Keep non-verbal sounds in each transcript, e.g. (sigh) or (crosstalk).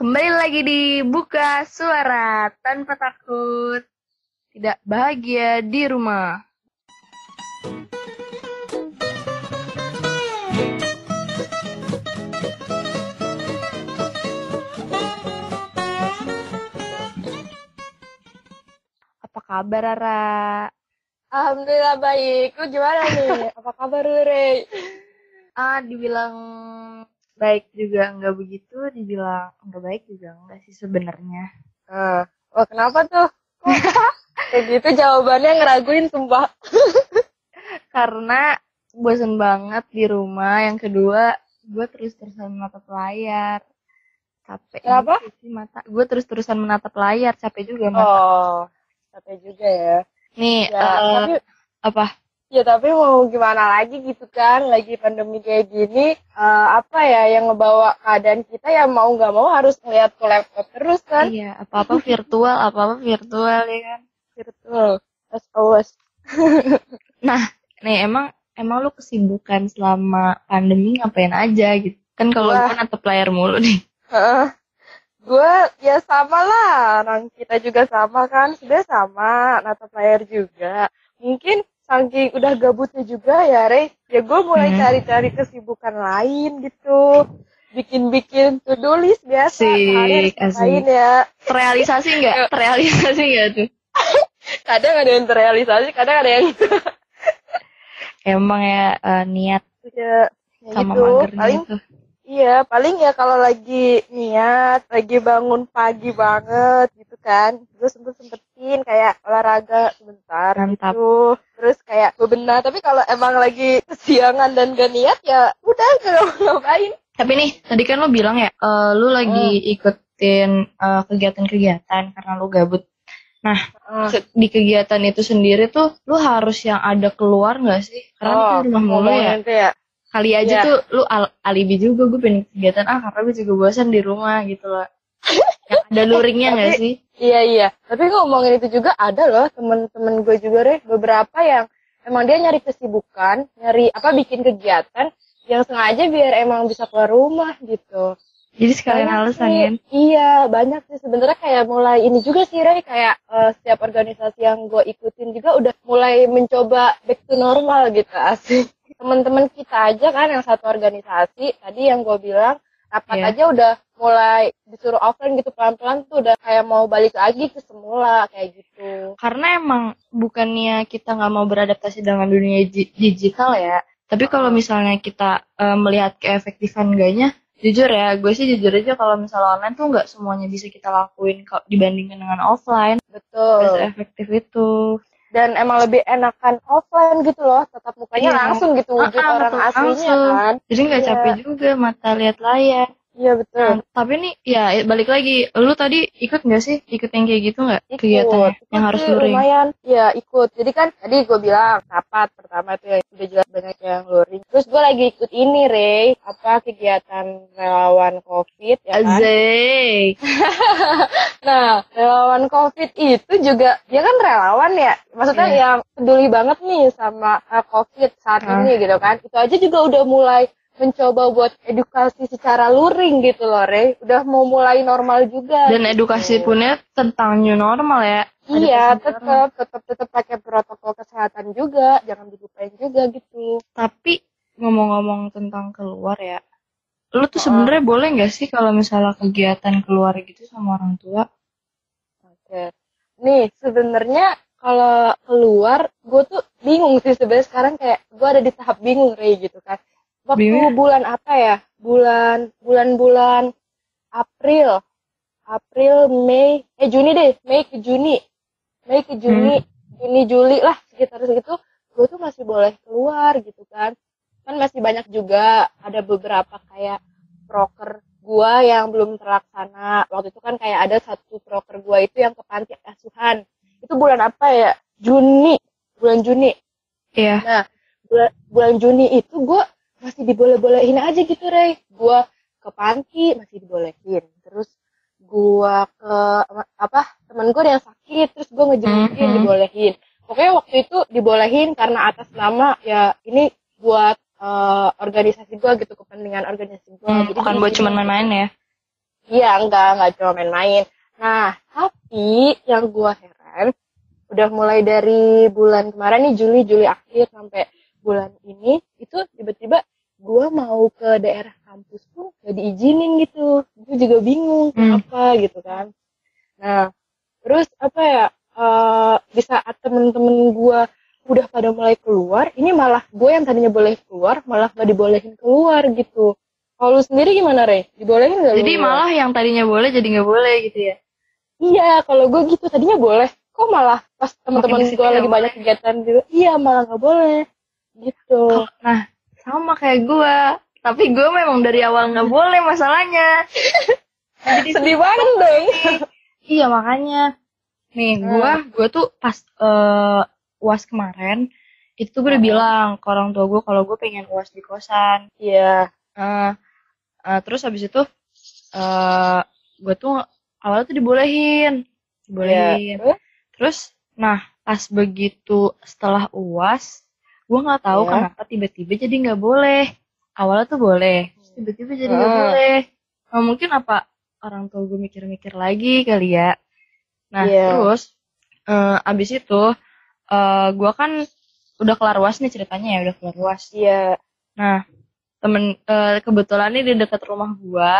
Kembali lagi di Buka Suara tanpa takut. Tidak bahagia di rumah. Apa kabar, Rara? Alhamdulillah baik. Lu gimana nih? (laughs) Apa kabar lu, Rey? Ah, dibilang baik juga enggak begitu, dibilang enggak baik juga enggak sih sebenarnya. Uh, oh, kenapa tuh? Kayak gitu jawabannya ngeraguin sumpah. (laughs) Karena bosen banget di rumah. Yang kedua, gue terus-terusan menatap layar. Capek sih mata. Gue terus-terusan menatap layar, capek juga mata. Oh, capek juga ya. Nih, Ya, eh, tapi apa? Ya tapi mau gimana lagi gitu kan? Lagi pandemi kayak gini, eh, apa ya yang ngebawa keadaan kita ya mau nggak mau harus ngeliat ke laptop terus kan? Iya, apa-apa virtual, apa-apa virtual ya kan. Virtual, as always. (laughs) Nih, emang emang lu kesibukan selama pandemi ngapain aja gitu? Kan kalau Wah. gue natap layar mulu nih. gue ya sama lah orang kita juga sama kan sudah sama natap layar juga mungkin saking udah gabutnya juga ya Rey ya gue mulai Hmm. cari-cari kesibukan lain gitu bikin-bikin to do list biasa asik. ngapain ya Terrealisasi nggak? (laughs) Terrealisasi nggak tuh? kadang ada yang terrealisasi kadang ada yang (laughs) Emang ya eh, niat ya, ya sama gitu magernya paling tuh. Iya, paling ya kalau lagi niat, lagi bangun pagi banget gitu kan, gue sempet sempetin kayak olahraga sebentar Mantap. gitu, terus kayak bebenah. Tapi kalau emang lagi kesiangan dan gak niat ya udah gak ngapain. Tapi nih, tadi kan lo bilang ya, eh, lu lagi Hmm. ikutin eh, kegiatan-kegiatan karena lu gabut. Ah. Se- Di kegiatan itu sendiri tuh, lu harus yang ada keluar nggak sih? Karena lu kan rumah mulu ya. Oh, ya. Kali aja Iya. tuh lu al- alibi juga gue pengen kegiatan ah karena gue juga bosan di rumah gitu loh. (laughs) yang ada luringnya nggak sih? Iya iya. Tapi ngomongin itu juga ada loh temen-temen gue juga deh beberapa yang emang dia nyari kesibukan, nyari apa bikin kegiatan yang sengaja biar emang bisa keluar rumah gitu. Jadi sekalian Banyak alasan sih. kan? Iya, banyak sih sebenarnya kayak mulai ini juga sih Ray kayak eh, setiap organisasi yang gue ikutin juga udah mulai mencoba back to normal gitu asik. Teman-teman kita aja kan yang satu organisasi tadi yang gue bilang rapat Iya. aja udah mulai disuruh offline gitu pelan-pelan tuh udah kayak mau balik lagi ke semula kayak gitu. Karena emang bukannya kita nggak mau beradaptasi dengan dunia di- digital ya, tapi kalau misalnya kita eh, melihat keefektifan enggaknya, jujur ya, gue sih jujur aja kalau misalnya online tuh nggak semuanya bisa kita lakuin kalau dibandingkan dengan offline, Betul. efektif itu. Dan emang lebih enakan offline gitu loh, tatap mukanya Iya. langsung gitu wujud Ah, ah, orang aslinya langsung. kan. Jadi nggak Iya. capek juga mata lihat layar. Iya betul. Nah, tapi nih, ya balik lagi, lu tadi ikut nggak sih? Ikut yang kayak gitu nggak? ikut yang harus luring. lumayan ya ikut jadi kan tadi gue bilang rapat pertama tuh yang udah jelas banyak yang luring terus gue lagi ikut ini Rey apa kegiatan relawan covid ya kan (laughs) nah relawan covid itu juga dia kan relawan ya maksudnya Iya. yang peduli banget nih sama uh, covid saat Ah. ini gitu kan itu aja juga udah mulai mencoba buat edukasi secara luring gitu loh Rey udah mau mulai normal juga Dan gitu. edukasi punnya tentang new normal ya. Iya, tetap tetap tetap pakai protokol kesehatan juga, jangan dilupain juga gitu. Tapi ngomong-ngomong tentang keluar ya, lu tuh Oh. sebenarnya boleh nggak sih kalau misalnya kegiatan keluar gitu sama orang tua? Oke. Nih, sebenarnya kalau keluar, gue tuh bingung sih sebenarnya sekarang kayak gue ada di tahap bingung Rey gitu kan. Waktu Bingung? bulan apa ya? Bulan bulan-bulan April, April, Mei, eh Juni deh, Mei ke Juni, Mei ke Juni, Juni Juli lah sekitar segitu, gue tuh masih boleh keluar gitu kan. Kan masih banyak juga ada beberapa kayak proker gua yang belum terlaksana. Waktu itu kan kayak ada satu proker gua itu yang ke panti asuhan. Itu bulan apa ya? Juni, bulan Juni. Iya. Nah, bulan, bulan Juni itu gua masih diboleh-bolehin aja gitu, Rey. Gua ke panti masih dibolehin. Terus gua ke apa? Temen gua ada yang sakit, terus gua ngejengukin Mhm. dibolehin. Pokoknya waktu itu dibolehin karena atas nama ya ini buat eh, organisasi gua gitu kepentingan organisasi gua. Hmm, Jadi bukan buat cuman main-main ya. Iya, enggak, enggak cuma main-main. Nah, tapi yang gua heran, udah mulai dari bulan kemarin nih Juli, Juli akhir sampai bulan ini, itu tiba-tiba gua mau ke daerah kampus pun gak diizinin gitu. Gue juga bingung Hmm. kenapa gitu kan. Nah, terus apa ya, eh, di saat temen-temen gua udah pada mulai keluar, ini malah gue yang tadinya boleh keluar, malah gak dibolehin keluar gitu. Kalau lu sendiri gimana, Rey? Dibolehin gak lu Jadi keluar? malah yang tadinya boleh jadi nggak boleh gitu ya. Iya, kalau gue gitu tadinya boleh. Kok malah pas teman-teman gue nggak lagi banyak boleh. kegiatan gitu, iya malah nggak boleh. Gitu. Nah, sama kayak gua. Tapi gue memang dari awal nggak boleh masalahnya. (laughs) Jadi Sedih banget dong. Iya makanya. Nih, gua gua tuh pas eh, uas kemarin itu tuh gue udah Hmm. bilang ke orang tua gue kalau gue pengen uas di kosan. Iya. Eh, eh, terus habis itu eh gue tuh awalnya tuh dibolehin, dibolehin. Iya. Terus, nah pas begitu setelah uas, gue nggak tahu Iya. kenapa tiba-tiba jadi nggak boleh. Awalnya tuh boleh, tiba-tiba jadi nggak Hmm. boleh. Nah, mungkin apa orang tua gue mikir-mikir lagi kali ya. Nah Iya. terus eh, abis itu eh gue kan udah kelar uas nih ceritanya ya udah kelar uas. Iya. Nah temen eh, kebetulan nih di dekat rumah gue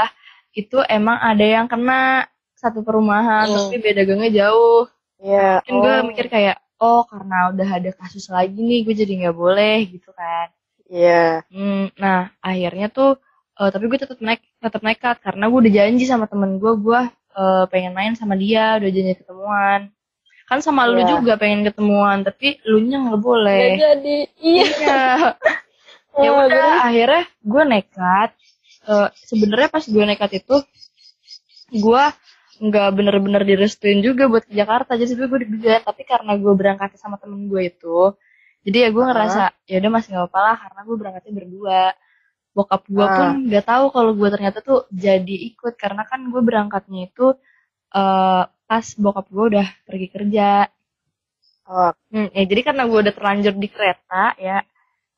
itu emang ada yang kena satu perumahan Hmm. tapi beda gangnya jauh. Iya. Mungkin gue Oh. mikir kayak oh karena udah ada kasus lagi nih gue jadi nggak boleh gitu kan. Iya. Hmm, nah akhirnya tuh eh, tapi gue tetap naik tetap nekat karena gue udah janji sama temen gue gue eh, pengen main sama dia udah janji ketemuan kan sama lu Iya. juga pengen ketemuan tapi lu nya nggak boleh Nggak jadi. Iya. Iya. (laughs) ya Oh, udah jadi- akhirnya gue nekat Eh, sebenarnya pas gue nekat itu gue nggak bener-bener direstuin juga buat ke Jakarta jadi sebenarnya gue deg-degan tapi karena gue berangkat sama temen gue itu jadi ya gue Ah. ngerasa ya udah masih nggak apa-apa lah karena gue berangkatnya berdua bokap gue Ah. pun nggak tahu kalau gue ternyata tuh jadi ikut karena kan gue berangkatnya itu eh pas bokap gue udah pergi kerja Oh. Hmm, ya jadi karena gue udah terlanjur di kereta ya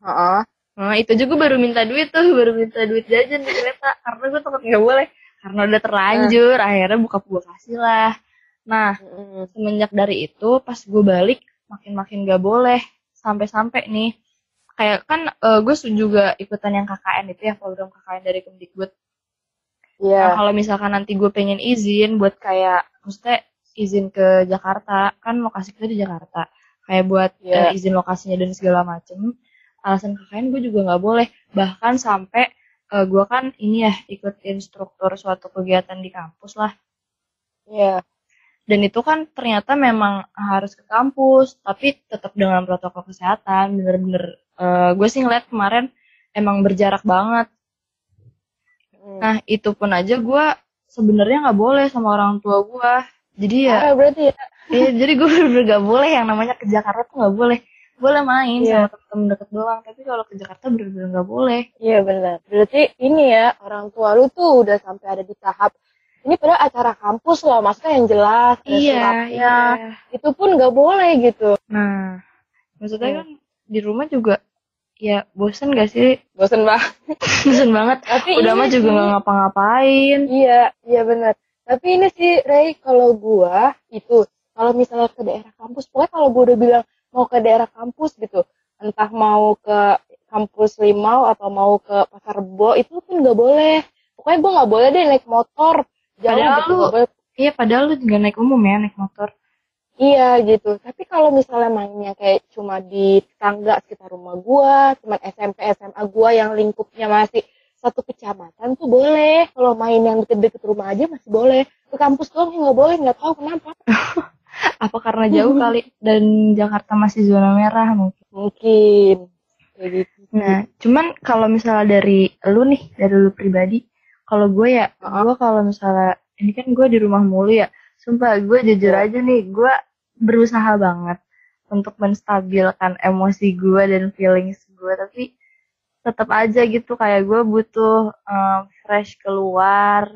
Heeh. Nah, itu juga baru minta duit tuh, (laughs) baru minta duit jajan di kereta karena gue takut nggak boleh karena udah terlanjur, akhirnya buka gue kasih lah. Nah, Mm-mm. semenjak dari itu pas gue balik makin-makin gak boleh sampai-sampai nih kayak kan gue juga ikutan yang KKN itu ya program KKN dari Kemdikbud. Iya. Nah, kalau misalkan nanti gue pengen izin buat kayak maksudnya izin ke Jakarta, kan lokasi kita di Jakarta. Kayak buat Iya. eh, izin lokasinya dan segala macem. Alasan KKN gue juga nggak boleh. Bahkan sampai eh, gue kan ini ya ikut instruktur suatu kegiatan di kampus lah. Iya. Dan itu kan ternyata memang harus ke kampus, tapi tetap dengan protokol kesehatan. Bener-bener eh, gue sih ngeliat kemarin emang berjarak banget. Mm. Nah itu pun aja gue sebenarnya nggak boleh sama orang tua gue. Jadi ya, Parah berarti ya. eh, jadi gue (laughs) bener-bener gak boleh yang namanya ke Jakarta tuh nggak boleh. Boleh main Iya. sama temen deket doang, tapi kalau ke Jakarta bener-bener nggak boleh. Iya benar. Berarti ini ya orang tua lu tuh udah sampai ada di tahap ini pada acara kampus loh, maksudnya yang jelas. ada Iya, suratnya. iya. Itu pun nggak boleh gitu. Nah, maksudnya Hmm. kan di rumah juga ya bosen gak sih? Bosen banget. (laughs) bosen banget. Tapi Udah mah juga nggak ngapa-ngapain. Iya, iya benar. Tapi ini sih Ray, kalau gua itu kalau misalnya ke daerah kampus, pokoknya kalau gua udah bilang mau ke daerah kampus gitu, entah mau ke kampus Limau atau mau ke Pasar Rebo itu pun nggak boleh. Pokoknya gua nggak boleh deh naik motor jauh Padahal gitu. lu- boleh. Iya, padahal lu juga naik umum ya, naik motor. Iya gitu. Tapi kalau misalnya mainnya kayak cuma di tetangga sekitar rumah gua, cuman SMP SMA gua yang lingkupnya masih satu kecamatan tuh boleh. Kalau main yang deket-deket rumah aja masih boleh. Ke kampus doang nggak boleh, nggak tahu kenapa. (laughs) Apa karena jauh kali dan Jakarta masih zona merah mungkin. Mungkin kayak gitu. Nah, cuman kalau misalnya dari lu nih, dari lu pribadi, kalau gue ya, gue kalau misalnya ini kan gue di rumah mulu ya, sumpah gue jujur Iya. aja nih, gue berusaha banget untuk menstabilkan emosi gue dan feelings gue, tapi tetap aja gitu kayak gue butuh eh, fresh keluar,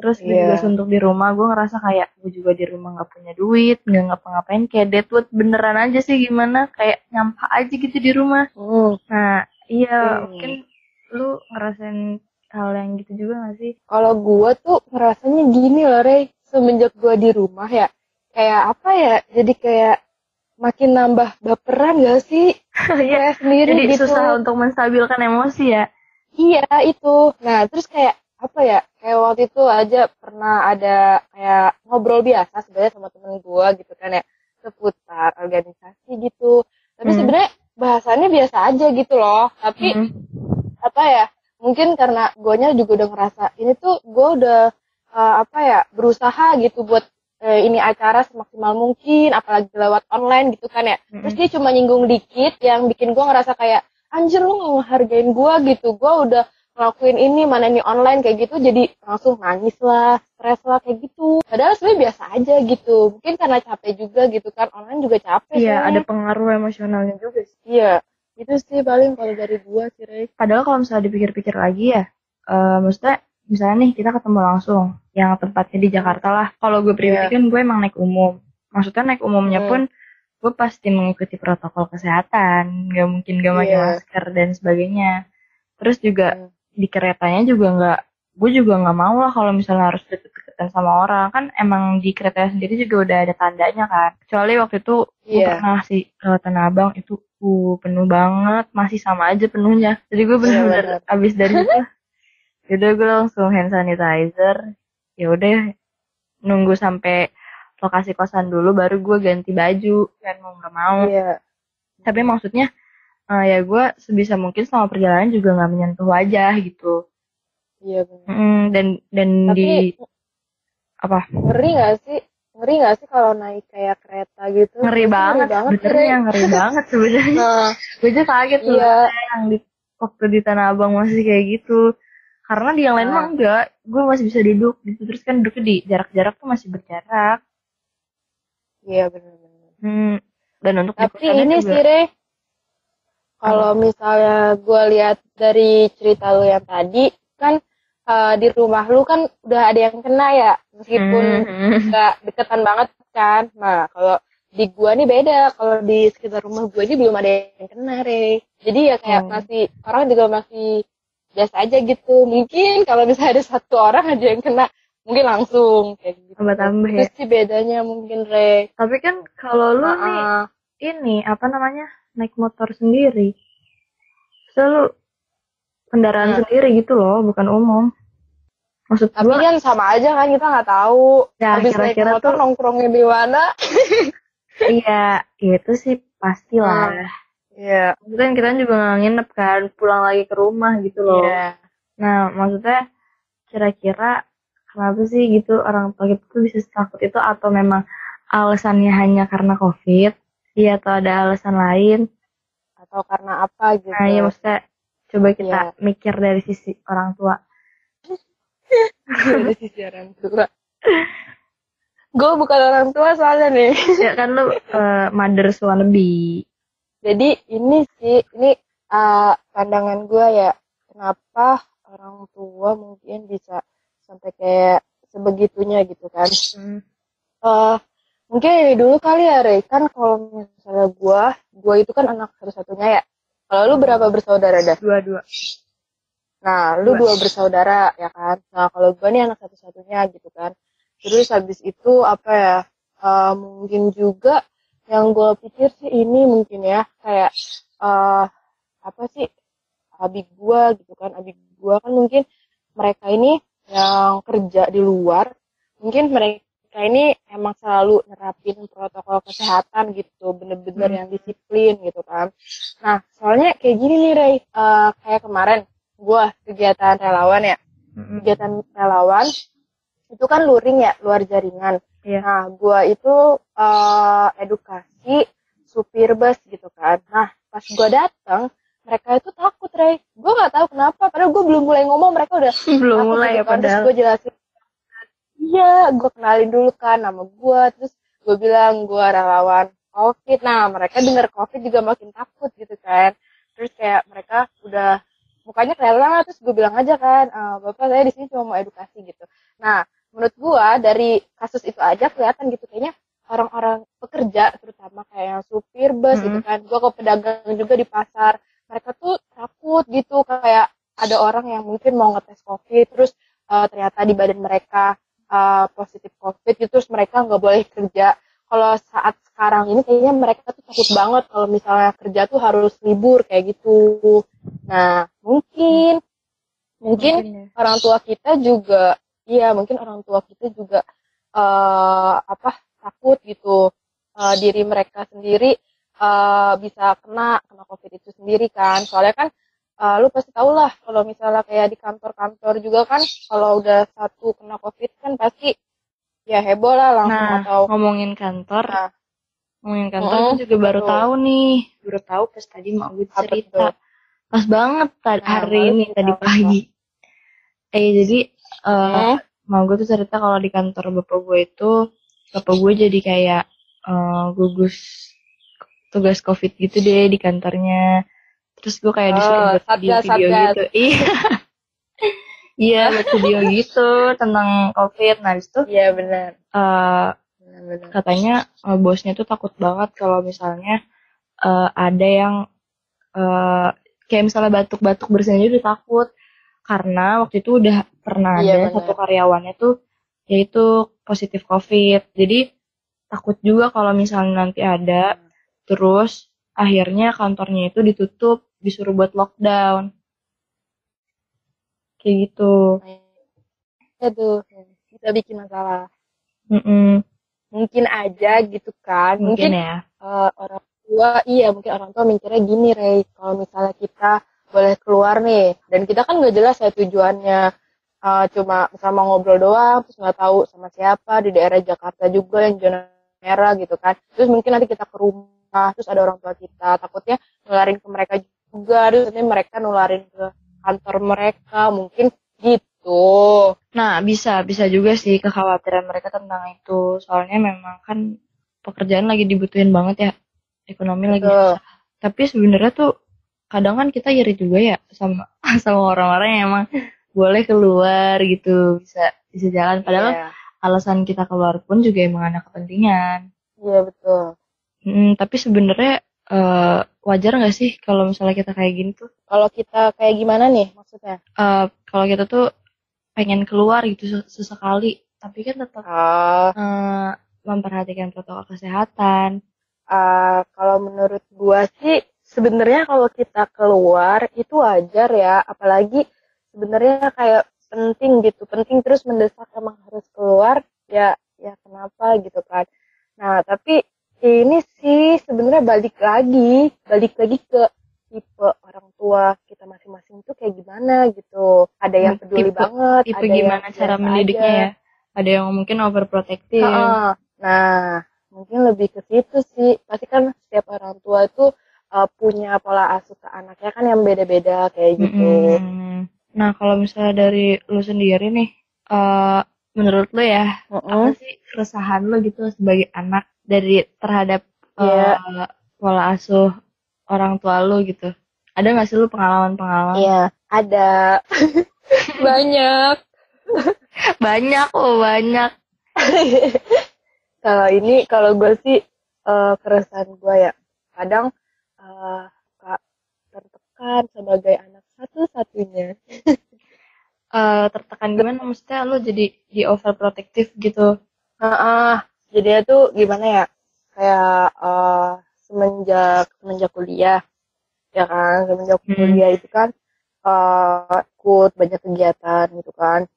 terus gue Iya. juga suntuk di rumah, gue ngerasa kayak gue juga di rumah nggak punya duit, nggak ngapa-ngapain, kayak deadwood beneran aja sih gimana, kayak nyampah aja gitu di rumah. Hmm. Nah, iya Hmm. mungkin lu ngerasain hal yang gitu juga gak sih Kalau gue tuh ngerasanya gini loh, Rey. Semenjak gue di rumah ya, kayak apa ya, jadi kayak makin nambah baperan gak sih? (laughs) Kayak sendiri jadi gitu. susah untuk menstabilkan emosi ya Iya, itu. Nah, terus kayak apa ya? Kayak waktu itu aja pernah ada kayak ngobrol biasa sebenarnya sama temen gue gitu kan ya, seputar organisasi gitu. Tapi Hmm. sebenarnya bahasannya biasa aja gitu loh. Tapi Mm. apa ya mungkin karena guanya juga udah ngerasa ini tuh gue udah uh, apa ya berusaha gitu buat eh, ini acara semaksimal mungkin apalagi lewat online gitu kan ya Mm-mm. terus dia cuma nyinggung dikit yang bikin gue ngerasa kayak anjir lu ngehargain gue gitu gue udah ngelakuin ini mana ini online kayak gitu jadi langsung nangis lah stres lah kayak gitu padahal sebenarnya biasa aja gitu mungkin karena capek juga gitu kan online juga capek iya ada soalnya. pengaruh emosionalnya juga sih iya itu sih paling kalau dari gue sih Rey padahal kalau misalnya dipikir-pikir lagi ya eh maksudnya misalnya nih kita ketemu langsung yang tempatnya di Jakarta lah kalau gue pribadi Iya. kan gue emang naik umum maksudnya naik umumnya Hmm. pun gue pasti mengikuti protokol kesehatan nggak mungkin gak pakai Iya. masker dan sebagainya terus juga Hmm. Di keretanya juga nggak gue juga nggak mau lah kalau misalnya harus deket-deketan sama orang. Kan emang di keretanya sendiri juga udah ada tandanya kan. Kecuali waktu itu gue Iya. pernah sih ke Tanah Abang itu uh, penuh banget. Masih sama aja penuhnya. Jadi gue bener-bener Iya, bener. abis dari (laughs) situ yaudah gue langsung hand sanitizer. Ya udah nunggu sampai lokasi kosan dulu baru gue ganti baju. Kan mau nggak mau. Iya. Tapi maksudnya eh, ya gue sebisa mungkin selama perjalanan juga nggak menyentuh wajah gitu. Iya benar Mm, dan dan tapi di apa? ngeri gak sih? Ngeri gak sih kalau naik kayak kereta gitu? Ngeri Pasti banget sebenarnya ngeri banget sebenarnya. (laughs) Nah gue aja kaget tuh Iya. yang di waktu di Tanah Abang masih kayak gitu. Karena di yang lain Nah. mah enggak. Gue masih bisa duduk gitu. Terus kan duduknya di jarak-jarak tuh masih berjarak. Iya benar-benar hmm, dan untuk tapi ini juga- sih Re kalau misalnya gue lihat dari cerita lu yang tadi kan eh, di rumah lu kan udah ada yang kena ya meskipun Hmm, nggak deketan banget kan. Nah kalau di gua nih beda kalau di sekitar rumah gua ini belum ada yang kena re. Jadi ya kayak Hmm. masih orang juga masih biasa aja gitu. Mungkin kalau misalnya ada satu orang aja yang kena mungkin langsung kayak gitu. Tambah-tambah itu ya. sih bedanya mungkin re. Tapi kan kalau lu nih ini apa namanya naik motor sendiri. Selalu kendaraan Hmm. sendiri gitu loh bukan umum. Maksud tapi gua kan sama aja kan kita nggak tahu. Ya, habis naik kira-kira motor tuh- nongkrongnya di mana? (laughs) Iya itu sih pastilah. Iya. Maksudnya kan kita juga nggak nginep kan pulang lagi ke rumah gitu loh. Iya. Nah maksudnya kira-kira kenapa sih gitu orang tua kita tuh bisa takut itu atau memang alasannya hanya karena covid iya atau ada alasan lain. Atau karena apa gitu. Nah ya maksudnya coba kita Iya. mikir dari sisi orang tua. Dari sisi orang tua. Gue bukan orang tua soalnya nih. Ya kan lu eh, mother wannabe. Jadi ini sih ini uh, pandangan gue ya kenapa orang tua mungkin bisa sampai kayak sebegitunya gitu kan. Eh mungkin dari dulu kali ya Rey kan kalau misalnya gue gue itu kan anak satu-satunya ya kalau lu berapa bersaudara dah dua-dua Nah, lu Dua. dua bersaudara ya kan. Nah, kalau gue nih anak satu-satunya gitu kan. Terus habis itu apa ya? eh, mungkin juga yang gue pikir sih ini mungkin ya kayak eh apa sih? Abik gue gitu kan. Abik gue kan mungkin mereka ini yang kerja di luar, mungkin mereka ini emang selalu nerapin protokol kesehatan gitu, bener-bener Hmm. yang disiplin gitu kan. Nah, soalnya kayak gini nih Ray, Eh, kayak kemarin gua kegiatan relawan ya kegiatan relawan itu kan luring ya luar jaringan Iya. nah gua itu eh, edukasi supir bus gitu kan nah pas gua datang mereka itu takut Ray gua nggak tahu kenapa padahal gua belum mulai ngomong mereka udah (laughs) belum takut mulai gitu ya kan. padahal gue jelasin iya gue kenalin dulu kan nama gue terus gue bilang gue relawan covid. Nah mereka dengar covid juga makin takut gitu kan. Terus kayak mereka udah mukanya kelihatan terus gue bilang aja kan "Eh, bapak saya di sini cuma mau edukasi gitu. Nah menurut gue dari kasus itu aja kelihatan gitu kayaknya orang-orang pekerja terutama kayak yang supir bus gitu Mm-mm. kan gue ke pedagang juga di pasar mereka tuh takut gitu kayak ada orang yang mungkin mau ngetes covid terus uh, ternyata di badan mereka uh, positif covid gitu terus mereka nggak boleh kerja. Kalau saat sekarang ini kayaknya mereka tuh takut banget kalau misalnya kerja tuh harus libur kayak gitu. Nah mungkin mungkin, mungkin ya. orang tua kita juga iya mungkin orang tua kita juga uh, apa takut gitu. Uh, diri mereka sendiri uh, bisa kena kena covid itu sendiri kan. Soalnya kan uh, lu pasti tau lah kalau misalnya kayak di kantor-kantor juga kan kalau udah satu kena covid kan pasti ya heboh lah langsung nah, atau ngomongin kantor nah, ngomongin kantor mm, juga baru betul. tahu nih. Baru tahu pas tadi mau gue cerita. pas banget tadi nah, hari ini tadi pagi. eh jadi uh, mau gue tuh cerita kalau di kantor bapak gue itu bapak gue jadi kayak uh, gugus tugas covid gitu deh di kantornya terus gue kayak disuruh oh, di video gitu. Iya. (laughs) Iya video gitu tentang covid. Nah itu iya benar. uh, katanya uh, bosnya tuh takut banget kalau misalnya uh, ada yang uh, kayak misalnya batuk-batuk bersin aja udah takut. Karena waktu itu udah pernah iya, ada satu karyawannya tuh yaitu positif covid. Jadi takut juga kalau misalnya nanti ada. Hmm. Terus akhirnya kantornya itu ditutup, disuruh buat lockdown. Kayak gitu. Itu bisa bikin masalah. Mm -mm. Mungkin aja gitu kan. Mungkin, mungkin ya. Uh, orang tua, iya mungkin orang tua mikirnya gini, Rey. Kalau misalnya kita boleh keluar nih, dan kita kan nggak jelas ya tujuannya. Uh, cuma sama ngobrol doang, terus nggak tahu sama siapa di daerah Jakarta juga yang zona merah gitu kan. Terus mungkin nanti kita ke rumah terus ada orang tua kita takutnya nularin ke mereka juga terus nanti mereka nularin ke kantor mereka mungkin gitu. Nah bisa bisa juga sih kekhawatiran mereka tentang itu. Soalnya memang kan pekerjaan lagi dibutuhin banget ya. Ekonomi Betul. lagi tapi sebenarnya tuh kadang kan kita iri juga ya sama (laughs) sama orang-orang yang emang boleh keluar gitu bisa bisa jalan. Padahal yeah. alasan kita keluar pun juga emang ada kepentingan. Iya yeah, betul. Hmm, tapi sebenarnya uh, wajar nggak sih kalau misalnya kita kayak gini tuh? Kalau kita kayak gimana nih maksudnya? Uh, kalau kita tuh pengen keluar gitu sesekali, tapi kan tetap uh, uh, memperhatikan protokol kesehatan. Uh, kalau menurut gua sih sebenarnya kalau kita keluar itu wajar ya, apalagi sebenarnya kayak penting gitu, penting terus mendesak emang harus keluar ya ya kenapa gitu kan. Nah tapi ini sih sebenarnya balik lagi balik lagi ke tipe orang tua kita masing-masing itu kayak gimana gitu. Ada yang hmm, peduli tipe, banget tipe ada gimana yang cara mendidiknya aja. ya? Ada yang mungkin overprotective. Nah, nah mungkin lebih ke situ sih. Pasti kan setiap orang tua itu uh, punya pola asuh ke anaknya kan yang beda-beda kayak gitu. -hmm. nah kalau misalnya dari lu sendiri nih uh, menurut lo ya -hmm. apa sih keresahan lo gitu sebagai anak dari terhadap yeah. Iya. uh, pola asuh orang tua lu gitu. Ada nggak sih lu pengalaman-pengalaman? Iya yeah, ada. (laughs) Banyak. Banyak oh banyak. (laughs) Kalau ini kalau gue sih uh, keresahan gue ya. Kadang uh, kak tertekan sebagai anak satu-satunya. Uh, tertekan gimana? Maksudnya lu jadi di overprotective gitu? Uh, uh, jadi itu gimana ya kayak uh, semenjak semenjak kuliah ya kan semenjak hmm. kuliah itu kan uh, ikut banyak kegiatan gitu kan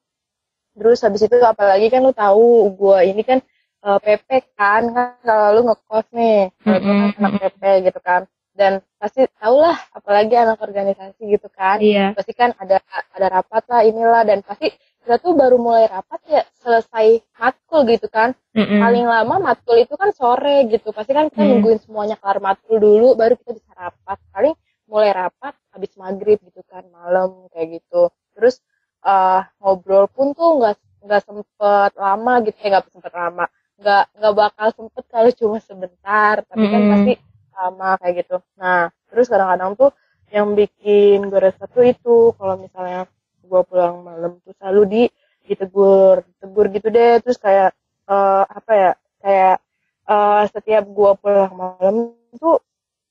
terus habis itu apalagi kan lu tahu gue ini kan uh, eh, PP kan kan kalau lu ngekos nih mm -hmm. anak PP gitu kan dan pasti tau lah apalagi anak organisasi gitu kan iya. pasti kan ada ada rapat lah inilah dan pasti kita tuh baru mulai rapat ya selesai matkul gitu kan. Mm-hmm. paling lama matkul itu kan sore gitu. Pasti kan kita mm. nungguin semuanya kelar matkul dulu baru kita bisa rapat. Paling mulai rapat habis maghrib gitu kan malam kayak gitu. Terus uh, ngobrol pun tuh nggak nggak sempet lama gitu. Ya nggak sempet lama. Nggak nggak bakal sempet kalau (laughs) cuma sebentar. Tapi mm-hmm. kan pasti lama kayak gitu. Nah terus kadang-kadang tuh yang bikin gue resah tuh itu. Kalau misalnya gue pulang malam tuh selalu di ditegur tegur gitu deh. Terus kayak uh, apa ya kayak uh, setiap gue pulang malam tuh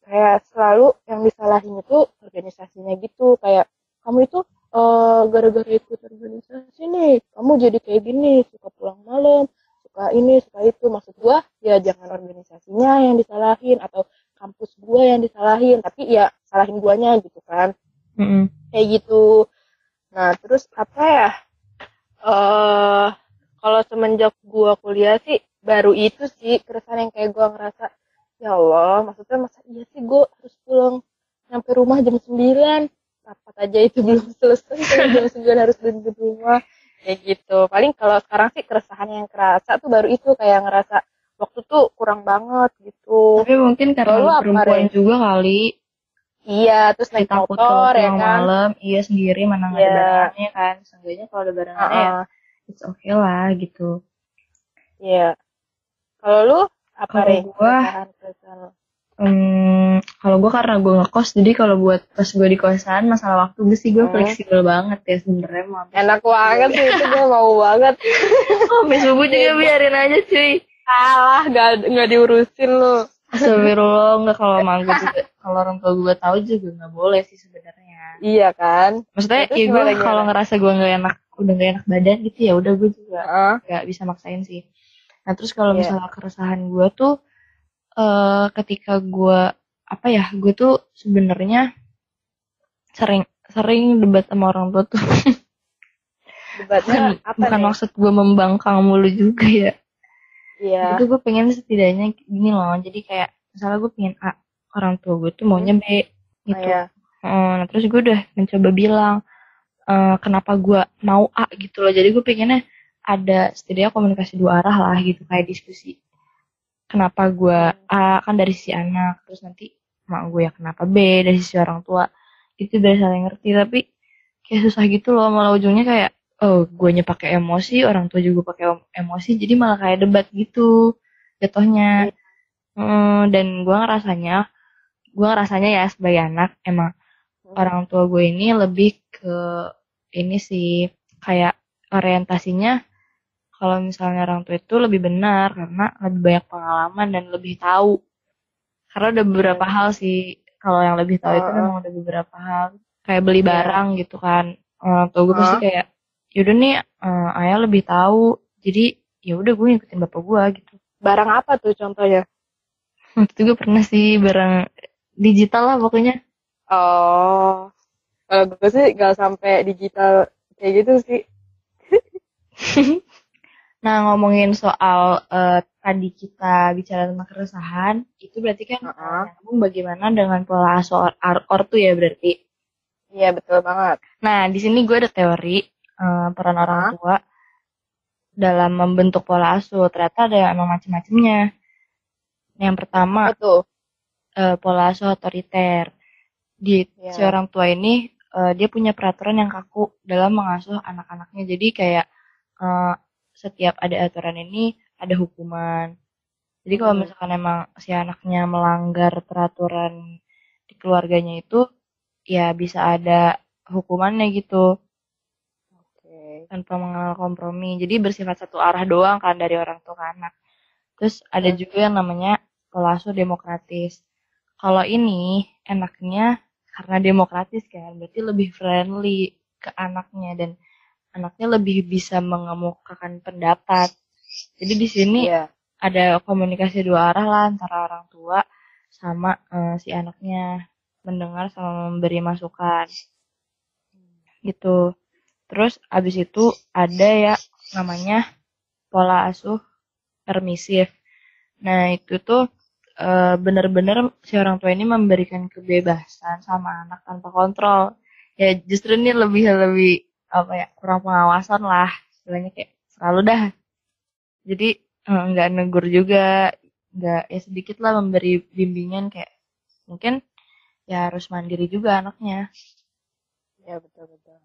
kayak selalu yang disalahin itu organisasinya gitu. Kayak kamu itu eh gara-gara ikut organisasi nih kamu jadi kayak gini suka pulang malam suka ini suka itu. Maksud gua ya jangan organisasinya yang disalahin atau kampus gua yang disalahin tapi ya salahin guanya gitu kan. Mm-mm. kayak gitu nah terus apa ya? Eh kalau semenjak gua kuliah sih baru itu sih keresahan yang kayak gua ngerasa ya Allah maksudnya masa iya sih gua harus pulang sampai rumah jam 9 rapat aja itu (laughs) belum selesai jam 9 harus di rumah. Kayak gitu. Paling kalau sekarang sih keresahan yang kerasa tuh baru itu kayak ngerasa waktu tuh kurang banget gitu. Tapi mungkin karena Kalau lu lu apa, perempuan Ren? juga kali, iya terus naik takut kalau motor ya kan malam, iya sendiri mana ada Iya. barengannya kan. Seenggaknya kalau ada barengannya ya Heeh. it's okay lah gitu. Iya. Kalau lu apa Kalau Re? gua-? Hmm, kalau gue karena gue ngekos, jadi kalau buat pas gue di kosan masalah waktu gue sih gue Hmm. fleksibel banget ya sebenarnya mau sampai Enak banget sih itu gue mau banget. (laughs) Oh, sampai subuh juga biarin aja cuy. Alah, gak, nggak diurusin lu. Astagfirullah, enggak kalau gue (laughs) juga, kalau orang tua gue tahu juga nggak boleh sih sebenarnya. Iya kan? Maksudnya Terus ya gue kalau ngerasa gue nggak enak, udah nggak enak badan gitu ya udah gue juga nggak bisa maksain sih. Nah terus kalau Iya. misalnya keresahan gue tuh eh ketika gue apa ya, gue tuh sebenarnya sering sering debat sama orang tua tuh. Debatnya bukan, apa bukan nih? maksud gue membangkang mulu juga ya. Iya. Itu gue pengen setidaknya gini loh. Jadi kayak misalnya gue pengen A, orang tua gue tuh maunya B Oh, gitu. iya. Heeh, nah terus gue udah mencoba bilang eh, kenapa gue mau A gitu loh. Jadi gue pengennya ada setidaknya komunikasi dua arah lah gitu kayak diskusi. Kenapa gue A kan dari sisi anak, terus nanti mak gue ya kenapa B dari sisi orang tua. Itu udah saling ngerti tapi kayak susah gitu loh malah ujungnya kayak oh guanya pakai emosi, orang tua juga pakai em- emosi, jadi malah kayak debat gitu jatuhnya. Heeh, dan gue ngerasanya gue ngerasanya ya sebagai anak emang orang tua gue ini lebih ke ini sih kayak orientasinya kalau misalnya orang tua itu lebih benar karena lebih banyak pengalaman dan lebih tahu karena ada beberapa hal sih kalau yang lebih tahu itu Heeh. memang ada beberapa hal kayak beli Iya. barang gitu kan orang tua gue pasti Heeh. kayak yaudah nih eh, ayah lebih tahu jadi ya udah gue ngikutin bapak gue gitu Barang apa tuh contohnya? waktu itu gue pernah sih barang digital lah pokoknya Oh. Kalau gue sih gak sampai digital kayak gitu sih. (laughs) Nah, ngomongin soal eh, tadi kita bicara tentang keresahan, itu berarti kan nyambung bagaimana dengan pola asuh or- ortu ya berarti. Iya betul banget. Nah, di sini gue ada teori eh, peran orang tua dalam membentuk pola asuh. Ternyata ada yang emang macam-macamnya. Yang pertama, Betul. eh, pola asuh otoriter. Di Iya. si orang tua ini eh, dia punya peraturan yang kaku dalam mengasuh anak-anaknya. Jadi kayak eh, setiap ada aturan ini ada hukuman. Jadi kalau Hmm. misalkan emang si anaknya melanggar peraturan di keluarganya itu ya bisa ada hukumannya gitu Tanpa mengenal kompromi. Jadi bersifat satu arah doang kan dari orang tua ke anak. Terus ada Hmm. juga yang namanya pola asuh demokratis. Kalau ini enaknya karena demokratis kan, berarti lebih friendly ke anaknya dan anaknya lebih bisa mengemukakan pendapat. Jadi di sini Iya. ada komunikasi dua arah lah antara orang tua sama eh, si anaknya mendengar sama memberi masukan gitu terus abis itu ada ya namanya pola asuh permisif. Nah itu tuh eh, bener-bener si orang tua ini memberikan kebebasan sama anak tanpa kontrol. Ya justru ini lebih lebih apa ya kurang pengawasan lah istilahnya kayak selalu dah. Jadi eh, nggak negur juga nggak ya sedikit lah memberi bimbingan kayak mungkin ya harus mandiri juga anaknya. Iya betul betul.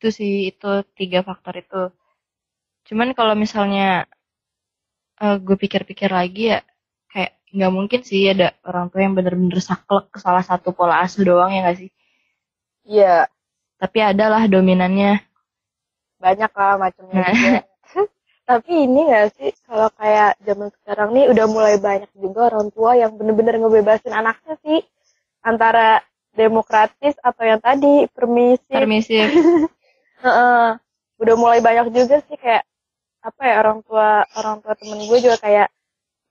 Itu sih itu tiga faktor itu. Cuman kalau misalnya eh, gue pikir-pikir lagi ya kayak nggak mungkin sih ada orang tua yang bener-bener saklek ke salah satu pola asuh doang ya nggak sih? Iya. Tapi ada lah dominannya. Banyak lah macamnya Nah. juga. (laughs) Tapi ini gak sih kalau kayak zaman sekarang nih udah mulai banyak juga orang tua yang bener-bener ngebebasin anaknya sih. Antara demokratis atau yang tadi permisif. Permisif (laughs) Heeh. udah mulai banyak juga sih kayak apa ya orang tua orang tua temen gue juga kayak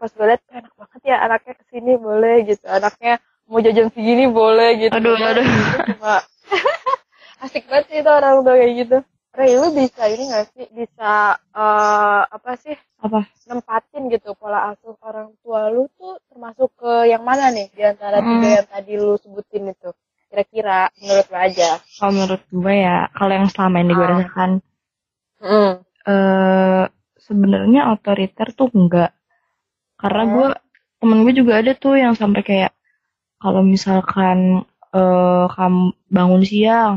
pas gue liat enak banget ya anaknya ke sini boleh gitu. Anaknya mau jajan segini boleh gitu. Aduh, aduh. gitu cuma (laughs) asik banget sih itu orang tua kayak gitu. Ray lu bisa ini gak sih? Bisa eh, apa sih? Apa? Nempatin gitu pola asuh orang tua lu tuh termasuk ke yang mana nih? Di antara tiga Hmm. yang tadi lu sebutin itu kira-kira menurut lu aja kalau menurut gue ya kalau yang selama ini gue Ah. rasakan hmm. eh sebenarnya otoriter tuh enggak karena Hmm. gue temen gue juga ada tuh yang sampai kayak kalau misalkan eh kamu bangun siang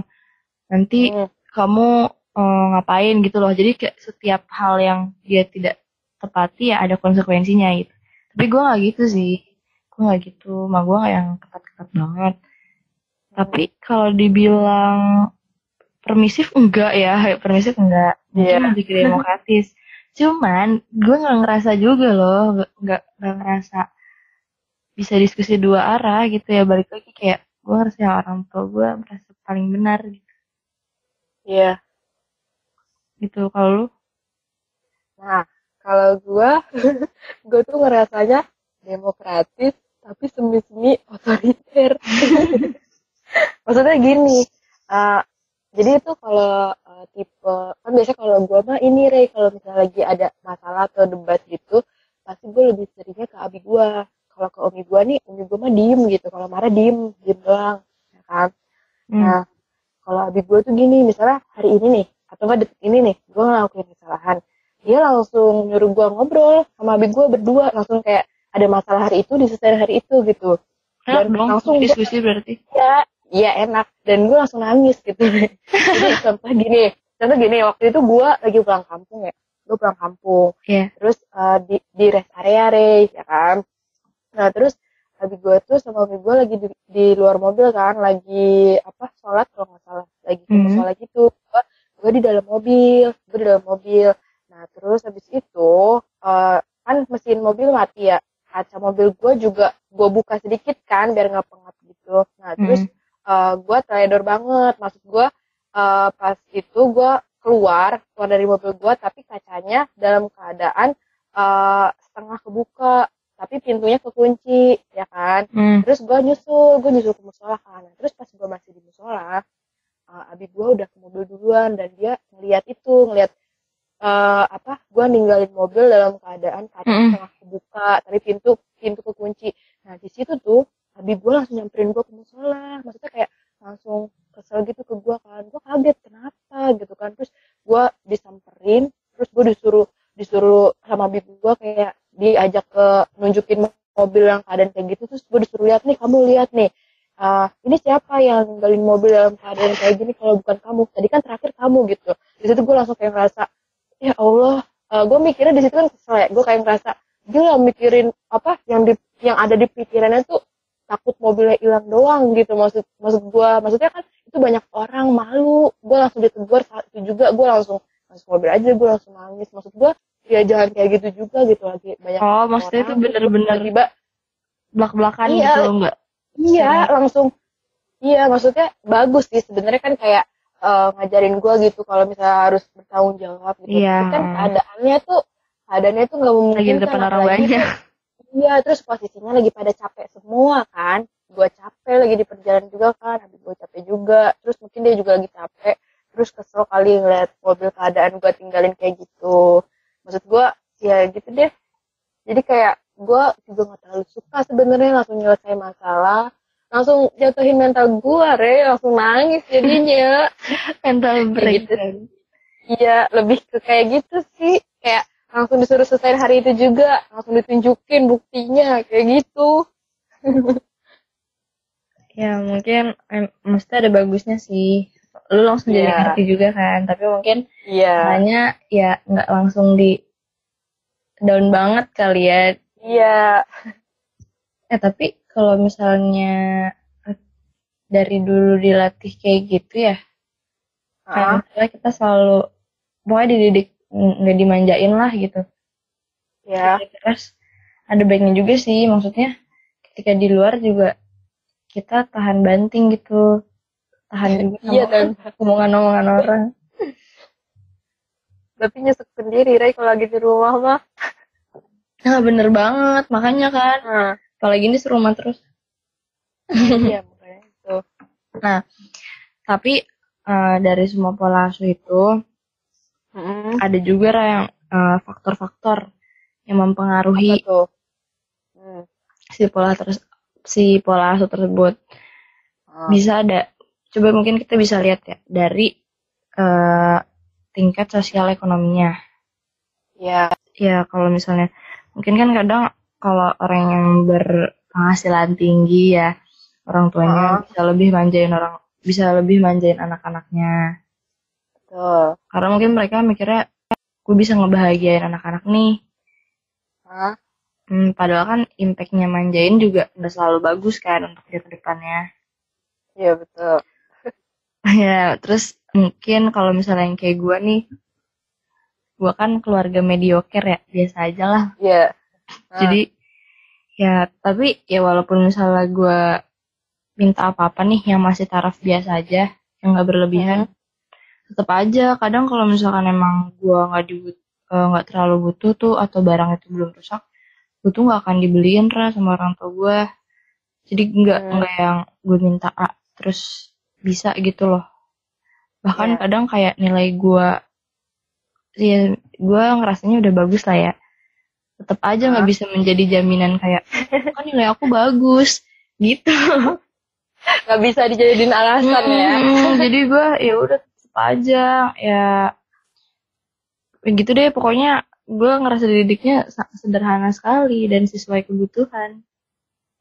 nanti Hmm. kamu eh, ngapain gitu loh jadi kayak setiap hal yang dia tidak tepati ya ada konsekuensinya gitu tapi gue nggak gitu sih gue nggak gitu mah gue yang ketat-ketat banget tapi kalau dibilang permisif enggak ya permisif enggak mungkin Iya. lebih ke demokratis cuman gue nggak ngerasa juga loh nggak nggak ngerasa bisa diskusi dua arah gitu ya balik lagi kayak gue ngerasa yang orang tua gue merasa paling benar gitu, Iya. gitu. kalau lu Nah, kalau gua, (laughs) gua tuh ngerasanya demokratis tapi semi-semi otoriter. (laughs) Maksudnya gini, eh, jadi itu kalau eh, tipe kan biasanya kalau gua mah ini Rey kalau misalnya lagi ada masalah atau debat gitu, pasti gue lebih seringnya ke abi gua. Kalau ke umi gua nih, umi gua mah diem gitu. Kalau marah diem, diem doang, ya kan? Hmm. Nah, kalau abi gue tuh gini, misalnya hari ini nih, atau enggak detik ini nih, gue ngelakuin kesalahan. Dia langsung nyuruh gue ngobrol sama abi gue berdua, langsung kayak ada masalah hari itu, diselesaikan hari itu gitu. dan dong langsung diskusi berarti Iya, iya enak. Dan gue langsung nangis gitu. (laughs) Jadi contoh gini, contoh gini, waktu itu gue lagi pulang kampung ya. Gue pulang kampung. Iya. Terus eh, di, di rest area, Rey, ya kan. Nah, terus abi gue tuh sama umi gue lagi di, di luar mobil kan, lagi apa sholat kalau nggak salah, lagi ke Hmm. sholat gitu. Gue, gue di dalam mobil, gue di dalam mobil. Nah, terus habis itu eh, kan mesin mobil mati ya. Kaca mobil gue juga gue buka sedikit kan biar nggak pengap gitu. Nah, terus Hmm. Gue teledor banget. Maksud gue eh, pas itu gue keluar keluar dari mobil gue tapi kacanya dalam keadaan eh, setengah kebuka tapi pintunya kekunci ya kan Hmm. terus gue nyusul gue nyusul ke musola kan terus pas gue masih di musola uh, abi gue udah ke mobil duluan dan dia ngeliat itu ngeliat eh, apa gue ninggalin mobil dalam keadaan kaca Mm-mm. setengah kebuka tapi pintu pintu kekunci nah di situ tuh abi gue langsung nyamperin gue ke musola. Maksudnya kayak langsung kesel gitu ke gue kan. Gue kaget kenapa? gitu kan. Terus gue disamperin terus gue disuruh disuruh sama abi gue kayak diajak ke nunjukin mobil yang keadaan kayak gitu. Terus gue disuruh lihat nih kamu lihat nih ah, ini siapa yang ninggalin mobil dalam keadaan kayak gini kalau bukan kamu? Tadi kan terakhir kamu gitu. Di situ gue langsung kayak ngerasa ya Allah. Gue mikirnya di situ kan kesel ya. Gue kayak ngerasa nggak mikirin apa yang di yang ada di pikirannya tuh takut mobilnya hilang doang gitu maksud maksud gue maksudnya kan itu banyak orang malu gue langsung ditegur saat itu juga gue langsung masuk mobil aja gue langsung nangis maksud gue ya jangan kayak gitu juga gitu lagi banyak oh maksudnya itu bener-bener tiba belak-belakan Iya. gitu enggak Iya, langsung. Iya, maksudnya bagus sih. Sebenarnya kan kayak eh, ngajarin gue gitu kalau misalnya harus bertanggung jawab gitu. Tapi kan keadaannya tuh keadaannya tuh nggak lagi memungkinkan. di depan orang banyak Iya, terus posisinya lagi pada capek semua kan. Gue capek lagi di perjalanan juga kan, habis gue capek juga. Terus mungkin dia juga lagi capek. Terus kesel kali ngeliat mobil keadaan gue tinggalin kayak gitu. Maksud gue, ya gitu deh. Jadi kayak gue juga gak terlalu suka sebenarnya langsung nyelesain masalah. Langsung jatuhin mental gue, Re. Langsung nangis jadinya. (laughs) mental Kayak break gitu. Iya, lebih ke kayak gitu sih. Kayak langsung disuruh selesai hari itu juga. Langsung ditunjukin buktinya. Kayak gitu. (laughs) ya mungkin em, mesti ada bagusnya sih lu langsung jadi Iya. ngerti juga kan tapi mungkin Iya. hanya ya nggak langsung di down banget kali ya Iya. eh tapi kalau misalnya dari dulu dilatih kayak gitu ya kayak misalnya kita selalu pokoknya dididik nggak dimanjain lah gitu. Ya. terus ada baiknya juga sih maksudnya ketika di luar juga kita tahan banting gitu. Tahan juga Iya, (laughs) omongan-omongan orang. Tapi nyesek sendiri, Ray, kalau lagi di rumah mah. nah bener banget makanya kan. Nah, apalagi ini serumah terus. (laughs) Iya, makanya itu. nah tapi eh, dari semua pola asuh itu Mm-mm. ada juga yang eh, faktor-faktor yang mempengaruhi tuh? Hmm. si pola terus si pola asuh tersebut Ah. bisa ada coba mungkin kita bisa lihat ya dari eh, tingkat sosial ekonominya Ya, ya kalau misalnya mungkin kan kadang kalau orang yang berpenghasilan tinggi ya orang tuanya Ah. bisa lebih manjain orang bisa lebih manjain anak-anaknya betul. karena mungkin mereka mikirnya gue bisa ngebahagiain anak-anak nih Hah? Hmm, padahal kan impactnya manjain juga udah selalu bagus kan untuk dia ke depannya Iya, betul. (laughs) ya terus mungkin kalau misalnya yang kayak gue nih gue kan keluarga mediocre ya biasa aja lah Iya. Jadi ya tapi ya walaupun misalnya gue minta apa-apa nih yang masih taraf biasa aja yang nggak berlebihan tetap aja kadang kalau misalkan emang gue nggak dibut eh, nggak terlalu butuh tuh atau barang itu belum rusak gue tuh nggak akan dibeliin ra sama orang tua gue jadi nggak Hmm. nggak yang gue minta A terus bisa gitu loh bahkan Iya. kadang kayak nilai gue ya gue ngerasanya udah bagus lah ya tetap aja nggak bisa menjadi jaminan kayak (laughs) kan nilai aku bagus gitu Gak bisa dijadiin alasan ya. Mm, jadi gue ya udah aja ya gitu deh pokoknya gue ngerasa didiknya sederhana sekali dan sesuai kebutuhan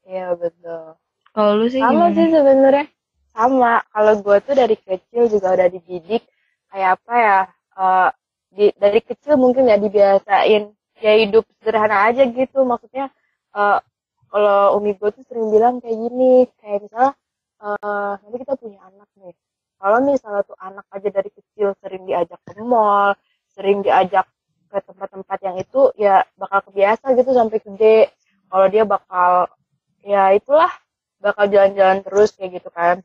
Iya, betul. kalau lu sih Sama sih sebenarnya. Sama. Kalau gue tuh dari kecil juga udah dididik kayak apa ya? eh, di, dari kecil mungkin ya dibiasain ya hidup sederhana aja gitu. Maksudnya eh, kalau umi gue tuh sering bilang kayak gini, kayak misalnya eh, nanti kita punya anak nih. Kalau misalnya tuh anak aja dari kecil sering diajak ke mall, sering diajak ke tempat-tempat yang itu ya bakal kebiasa gitu sampai gede. Kalau dia bakal ya itulah bakal jalan-jalan terus kayak gitu kan.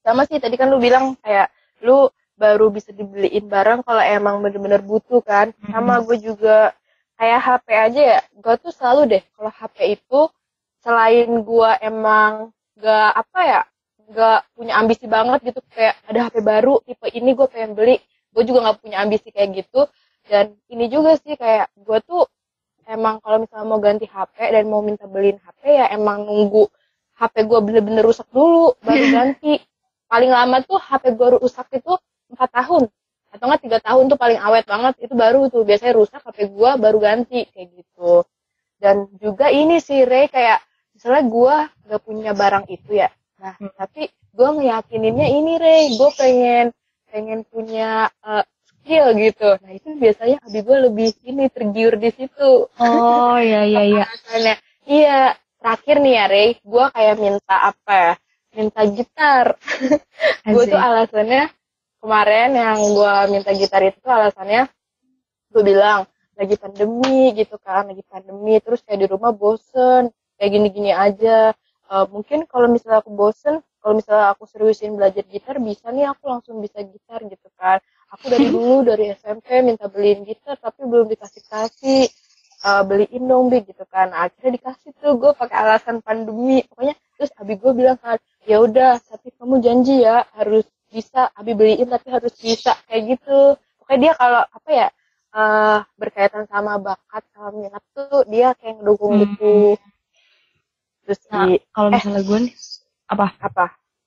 Sama sih tadi kan lu bilang kayak lu baru bisa dibeliin barang kalau emang bener-bener butuh kan. Sama gue juga kayak HP aja ya gue tuh selalu deh kalau HP itu selain gue emang gak apa ya gak punya ambisi banget gitu kayak ada HP baru tipe ini gue pengen beli gue juga gak punya ambisi kayak gitu. Dan ini juga sih kayak gue tuh emang kalau misalnya mau ganti HP dan mau minta beliin HP ya emang nunggu HP gue bener-bener rusak dulu baru ganti. Paling lama tuh HP gue rusak itu empat tahun atau enggak tiga tahun tuh paling awet banget itu baru tuh biasanya rusak HP gue baru ganti kayak gitu. Dan juga ini sih Ray kayak misalnya gue gak punya barang itu ya nah Hmm. tapi gue ngeyakininnya ini Ray gue pengen pengen punya eh, skill gitu. Nah itu biasanya abi gue lebih ini tergiur di situ. Oh (laughs) ya ya ya alasannya iya terakhir nih ya Ray gue kayak minta apa ya? Minta gitar. (laughs) Gue tuh alasannya kemarin yang gue minta gitar itu alasannya gue bilang lagi pandemi gitu kan. Lagi pandemi. Terus kayak di rumah bosen kayak gini-gini aja Eh, mungkin kalau misalnya aku bosen kalau misalnya aku seriusin belajar gitar bisa nih aku langsung bisa gitar gitu kan. Aku dari (laughs) dulu dari SMP minta beliin gitar tapi belum dikasih kasih eh, beliin dong bi gitu kan. Nah, akhirnya dikasih tuh gue pakai alasan pandemi. Pokoknya terus abi gue bilang kan ya udah tapi kamu janji ya harus bisa. Abi beliin tapi harus bisa kayak gitu. Pokoknya dia kalau apa ya eh berkaitan sama bakat sama minat tuh dia kayak ngedukung Hmm. Terus Nah, di kalau eh. misalnya gue nih apa? Apa?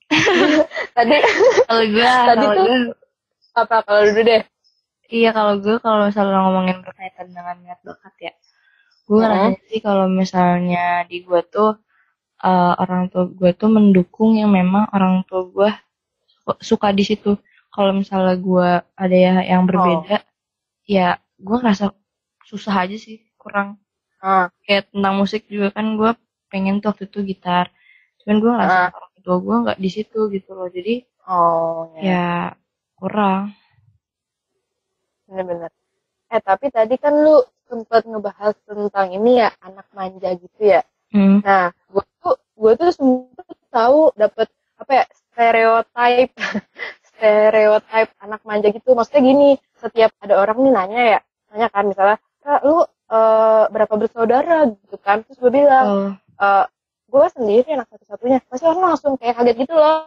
(laughs) Tadi kalau gue Tadi kalau tuh- gue apa? Kalau dulu deh. Iya kalau gue kalau misalnya ngomongin berkaitan dengan minat bakat ya, gue rasanya sih kalau misalnya di gue tuh eh, orang tua gue tuh mendukung yang memang orang tua gue su- suka di situ. Kalau misalnya gue ada ya yang berbeda, ya gue ngerasa susah aja sih kurang. ah Kayak tentang musik juga kan gue pengen tuh waktu itu gitar, cuman gue ngerasa Ah. orang tua gue nggak di situ gitu loh, jadi oh ya ya kurang. bener-bener. Eh tapi tadi kan lu sempat ngebahas tentang ini ya anak manja gitu ya. Hmm. Nah, gue tuh gue tuh sempet tahu dapet apa ya stereotype (laughs) stereotype anak manja gitu. Maksudnya gini setiap ada orang nih nanya ya nanya kan misalnya kak lu eh, berapa bersaudara? gitu kan. Terus gue bilang sendiri anak satu-satunya. Pasti orang langsung kayak kaget gitu loh.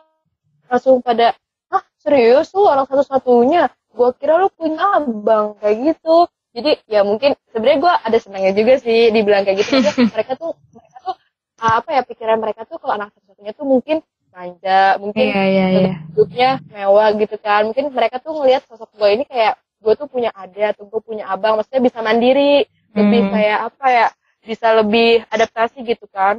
Langsung pada ah serius lu anak satu-satunya? Gue kira lu punya abang kayak gitu. Jadi ya mungkin sebenarnya gue ada senangnya juga sih dibilang kayak gitu. (laughs) Mereka tuh mereka tuh ah, apa ya pikiran mereka tuh kalau anak satu-satunya tuh mungkin manja mungkin Iya, iya, iya. hidupnya mewah gitu kan. Mungkin mereka tuh ngelihat sosok gue ini kayak gue tuh punya adik atau gue punya abang. Maksudnya bisa mandiri lebih Hmm. kayak apa ya bisa lebih adaptasi gitu kan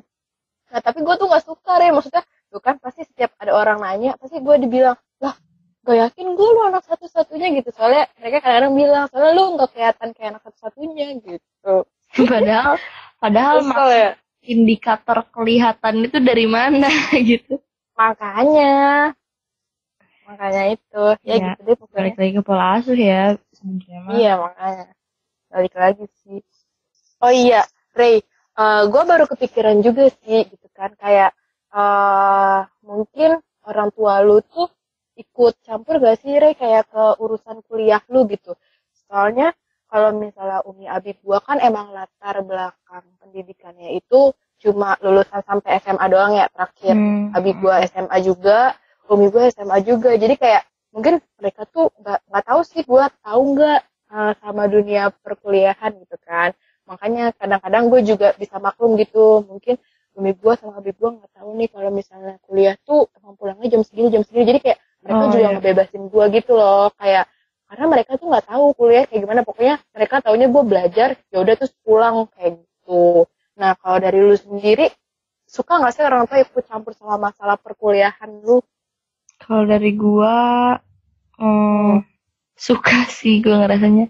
nah tapi gue tuh nggak suka deh maksudnya tuh kan pasti setiap ada orang nanya pasti gue dibilang lah gak yakin gue lu anak satu-satunya gitu. Soalnya mereka kadang-kadang bilang soalnya lu nggak kelihatan kayak anak satu-satunya gitu. (laughs) Padahal padahal Kesel ya indikator kelihatan itu dari mana (laughs) gitu. makanya. Makanya itu. Ya, Ya, gitu deh pokoknya. Balik lagi ke pola asuh ya sebenarnya. Iya makanya. Balik lagi sih. Oh iya, Ray, gue baru kepikiran juga sih gitu kan kayak eh mungkin orang tua lu tuh ikut campur gak sih Ray kayak ke urusan kuliah lu gitu. Soalnya kalau misalnya Umi Abi gua kan emang latar belakang pendidikannya itu cuma lulusan sampai SMA doang ya terakhir. Hmm. Abi gua SMA juga, Umi gua SMA juga. Jadi kayak mungkin mereka tuh nggak nggak tahu sih gua tahu nggak eh, sama dunia perkuliahan gitu kan. Makanya kadang-kadang gue juga bisa maklum gitu. Mungkin Umi gua sama Abi gua nggak tahu nih kalau misalnya kuliah tuh emang pulangnya jam segini jam segini. Jadi kayak mereka Oh, juga iya. ngebebasin gua gitu loh. Kayak karena mereka tuh nggak tahu kuliah kayak gimana. Pokoknya mereka taunya gue belajar ya udah terus pulang kayak gitu. Nah kalau dari lu sendiri suka nggak sih orang tua ikut campur sama masalah perkuliahan lu? Kalau dari gua hmm, suka sih gua ngerasanya.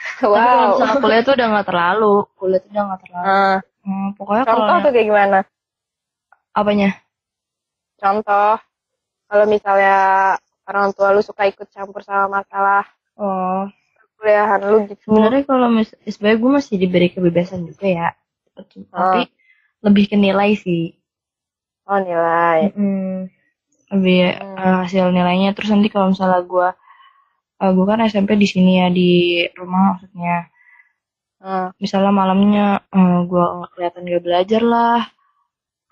(laughs) Tapi kalau misalnya kuliah tuh udah nggak terlalu, kuliah tuh udah nggak terlalu. Nah, Hmm, pokoknya kalau contoh tuh kayak gimana? apanya? Contoh, kalau misalnya orang tua lu suka ikut campur sama masalah Oh, perkuliahan lu gitu. sebenarnya kalau mis sebenarnya gue masih diberi kebebasan juga ya. Tapi lebih ke nilai sih. Oh nilai. Mm, lebih Hmm. eh, hasil nilainya. Terus nanti kalau misalnya gue eh, gue kan SMP di sini ya di rumah maksudnya. Hmm. Misalnya malamnya eh, gue kelihatan gak belajar lah.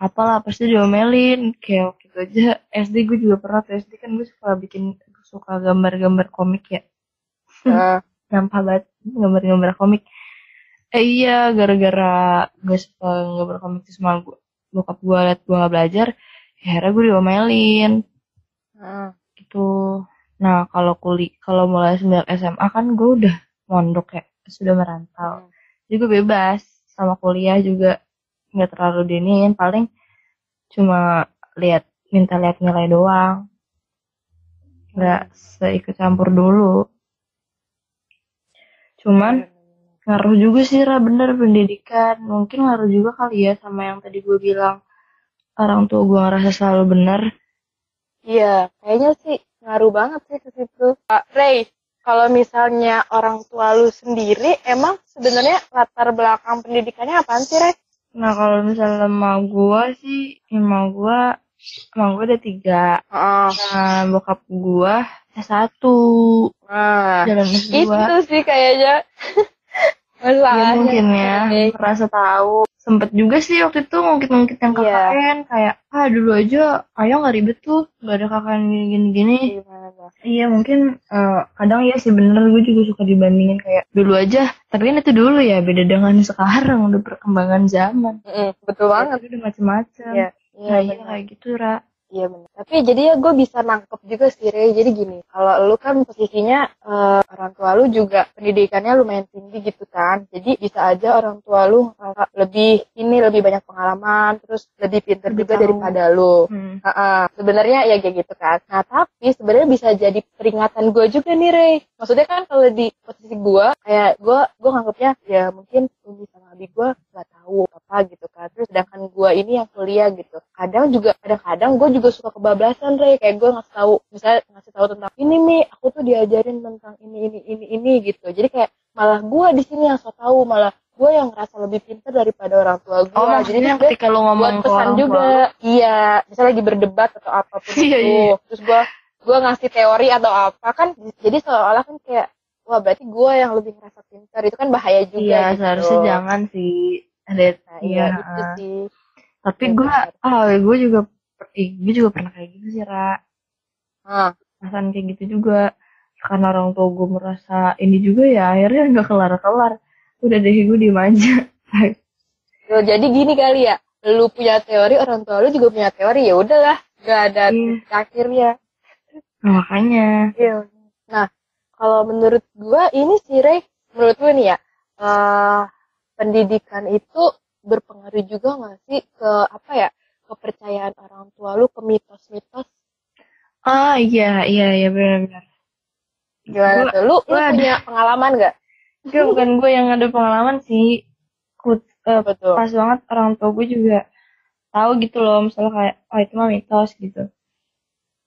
Apalah pasti diomelin. Kayak waktu itu aja SD gue juga pernah tuh SD kan gue suka bikin suka gambar-gambar komik ya. (laughs) Hmm. nyampah banget gambar-gambar komik eh iya gara-gara gue suka gambar komik itu sama gue bokap gue liat gue gak belajar ya akhirnya gue diomelin Hmm. gitu nah kalau kuli kalau mulai sembilan SMA kan gue udah mondok ya sudah merantau. Jadi gue bebas sama kuliah juga nggak terlalu diniin. Paling cuma lihat minta lihat nilai doang. Nggak seikut campur dulu. Cuman ngaruh juga sih Ra bener pendidikan. Mungkin ngaruh juga kali ya sama yang tadi gue bilang. Orang tua gue ngerasa selalu bener. Iya, kayaknya sih ngaruh banget sih ke situ. Pak Ray, kalau misalnya orang tua lu sendiri, emang sebenarnya latar belakang pendidikannya apaan sih, Ray? nah kalau misalnya emak gue sih emak gue emak gue ada tiga Oh, nah bokap gue S1 jalan S2 itu sih kayaknya ya masalahnya. mungkin ya Oke. merasa tahu sempet juga sih waktu itu ngungkit-ngungkit yang Iya. KKN kayak ah dulu aja ayah nggak ribet tuh nggak ada KKN gini gini Gimana tuh? Iya mungkin eh, kadang ya sih bener gue juga suka dibandingin kayak dulu aja tapi kan itu dulu ya beda dengan sekarang udah perkembangan zaman Mm-mm, betul banget. Itu udah macem-macem Iya, iya, nah iya kayak gitu Ra Iya benar. Tapi jadi ya gue bisa nangkep juga sih Ray. Jadi gini, kalau lu kan posisinya eh, orang tua lu juga pendidikannya lumayan tinggi gitu kan. Jadi bisa aja orang tua lu lebih ini lebih banyak pengalaman, terus lebih pintar Lebih juga tahu. daripada lu. hmm. Heeh, sebenarnya ya kayak gitu kan. Nah tapi sebenarnya bisa jadi peringatan gue juga nih Ray. Maksudnya kan kalau di posisi gue, kayak gue gue nganggapnya ya mungkin Umi sama Abi gue nggak tahu apa gitu kan. Terus sedangkan gue ini yang kuliah gitu. Kadang juga kadang-kadang gue juga suka kebablasan Ray. Kayak gue ngasih tahu, misalnya ngasih tahu tentang ini nih, aku tuh diajarin tentang ini ini ini ini gitu. Jadi kayak malah gue di sini yang so tahu malah gue yang ngerasa lebih pintar daripada orang tua gue Oh, jadi ketika lu ngomong buat pesan orang tua juga lu, iya misalnya lagi berdebat atau apa pun (laughs) Iya, itu iya. terus gue gue ngasih teori atau apa kan jadi seolah-olah kan kayak wah berarti gue yang lebih ngerasa pintar itu kan bahaya juga Iya, gitu. seharusnya jangan sih. Ada nah, iya. iya itu sih Tapi Iya, gue, benar. ah, gue juga, gue juga pernah kayak gitu sih, Ra. Perasaan kayak gitu juga. Karena orang tua gue merasa ini juga ya, akhirnya nggak kelar-kelar. Udah deh, gue diem aja. Loh, jadi gini kali ya lu punya teori orang tua lu juga punya teori ya udahlah gak ada titik akhirnya Nah, makanya. Iya. Nah, kalau menurut gua ini sih Rey, menurut gue nih ya, eh pendidikan itu berpengaruh juga nggak sih ke apa ya kepercayaan orang tua lu ke mitos-mitos Ah, iya, iya, iya, benar-benar. gimana Gua- tuh? Lu, lu gua ada- punya pengalaman nggak? Gue bukan gue yang ada pengalaman sih. Kut, eh, Betul. pas banget orang tua gue juga tahu gitu loh misalnya kayak oh itu mah mitos gitu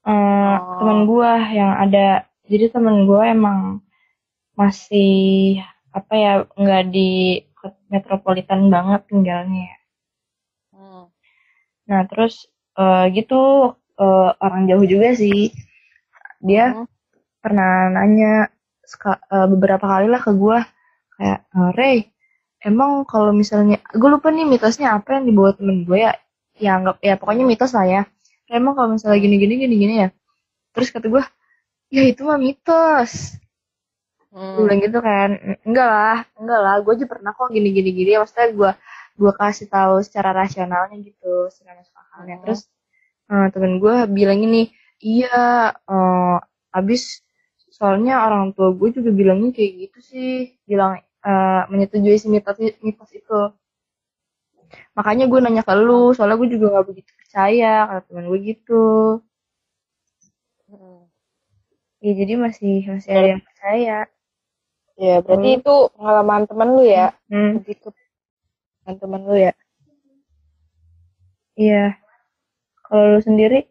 Eh Oh. teman gue yang ada jadi teman gue emang masih apa ya nggak di metropolitan banget tinggalnya. Hmm. nah terus eh, gitu eh, orang jauh juga sih. Dia Hmm. pernah nanya eh, beberapa kali lah ke gue kayak "Eh, Ray emang kalau misalnya gue lupa nih mitosnya apa yang dibawa temen gue ya. Ya anggap ya pokoknya mitos lah ya. Emang kalau misalnya gini gini gini gini ya? Terus kata gue ya itu mah mitos Hmm. gue bilang gitu kan enggak lah enggak lah gue aja pernah kok gini gini gini maksudnya gue gue kasih tahu secara rasionalnya gitu secara masuk akalnya Hmm. terus eh, temen gue bilang ini iya eh, abis soalnya orang tua gue juga bilangnya kayak gitu sih bilang eh, menyetujui si mitos mitos itu makanya gue nanya ke lu soalnya gue juga nggak begitu percaya kata temen gue gitu Hmm. ya jadi masih masih ada yang percaya Ya, berarti Hmm. itu pengalaman temen lu ya, hmm, lebih ke pengalaman temen lu ya. iya kalau lu sendiri